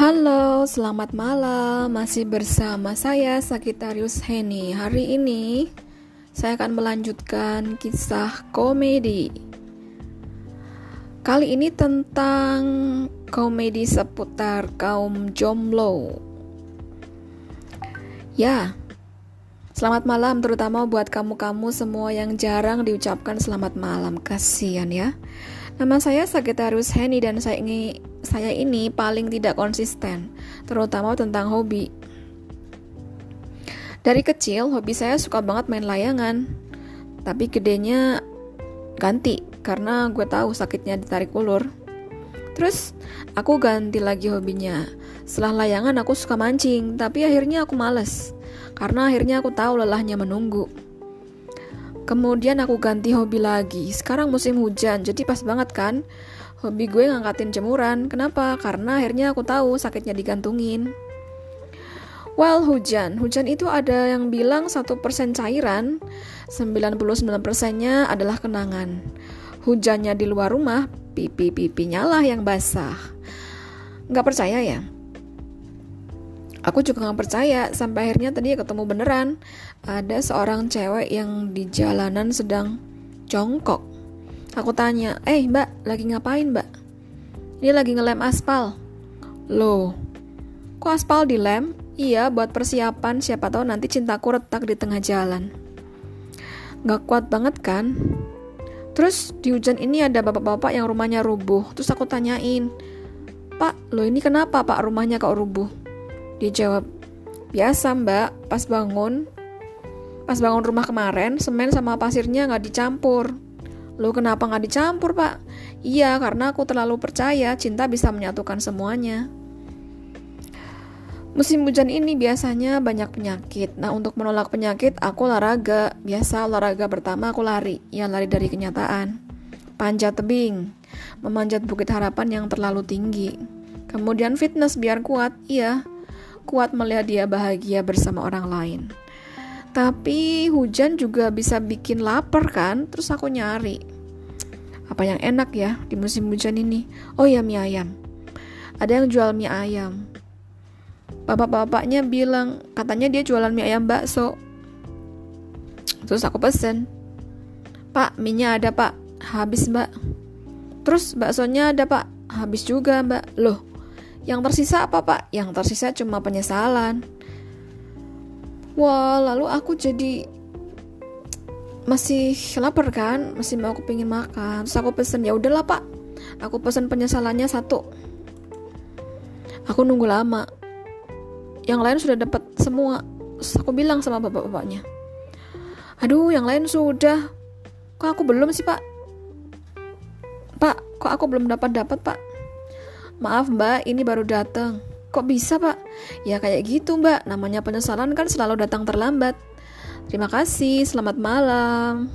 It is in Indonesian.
Halo, selamat malam. Masih bersama saya Sakitarius Heni. Hari ini saya akan melanjutkan kisah komedi. Kali ini tentang komedi seputar kaum jomblo. Ya, selamat malam terutama buat kamu-kamu semua yang jarang diucapkan selamat malam. Kasihan ya. Nama saya Sagittarius Henny dan saya ini, saya ini paling tidak konsisten, terutama tentang hobi. Dari kecil, hobi saya suka banget main layangan. Tapi gedenya ganti, karena gue tahu sakitnya ditarik ulur. Terus, aku ganti lagi hobinya. Setelah layangan, aku suka mancing, tapi akhirnya aku males. Karena akhirnya aku tahu lelahnya menunggu. Kemudian aku ganti hobi lagi. Sekarang musim hujan, jadi pas banget kan? Hobi gue ngangkatin jemuran. Kenapa? Karena akhirnya aku tahu sakitnya digantungin. Well, hujan. Hujan itu ada yang bilang 1% cairan, 99%-nya adalah kenangan. Hujannya di luar rumah, pipi-pipinya lah yang basah. Nggak percaya ya? Aku juga nggak percaya sampai akhirnya tadi ketemu beneran ada seorang cewek yang di jalanan sedang jongkok. Aku tanya, eh mbak, lagi ngapain mbak? Ini lagi ngelem aspal. Loh, kok aspal dilem? Iya, buat persiapan siapa tahu nanti cintaku retak di tengah jalan. Gak kuat banget kan? Terus di hujan ini ada bapak-bapak yang rumahnya rubuh. Terus aku tanyain, Pak, lo ini kenapa pak rumahnya kok rubuh? Dia jawab, biasa mbak, pas bangun, pas bangun rumah kemarin, semen sama pasirnya nggak dicampur. Lu kenapa nggak dicampur pak? Iya, karena aku terlalu percaya cinta bisa menyatukan semuanya. Musim hujan ini biasanya banyak penyakit. Nah, untuk menolak penyakit, aku olahraga. Biasa olahraga pertama aku lari, ya lari dari kenyataan. Panjat tebing, memanjat bukit harapan yang terlalu tinggi. Kemudian fitness biar kuat, iya kuat melihat dia bahagia bersama orang lain. Tapi hujan juga bisa bikin lapar kan? Terus aku nyari. Apa yang enak ya di musim hujan ini? Oh ya mie ayam. Ada yang jual mie ayam. Bapak-bapaknya bilang katanya dia jualan mie ayam bakso. Terus aku pesen. Pak, mie ada pak. Habis mbak. Terus baksonya ada pak. Habis juga mbak. Loh, yang tersisa apa pak? Yang tersisa cuma penyesalan. Wah, lalu aku jadi masih lapar kan, masih mau aku pengen makan. Terus aku pesen ya udahlah pak, aku pesen penyesalannya satu. Aku nunggu lama. Yang lain sudah dapat semua. Terus aku bilang sama bapak-bapaknya, aduh yang lain sudah. Kok aku belum sih pak? Pak, kok aku belum dapat dapat pak? Maaf mbak, ini baru datang. Kok bisa pak? Ya kayak gitu mbak, namanya penyesalan kan selalu datang terlambat. Terima kasih, selamat malam.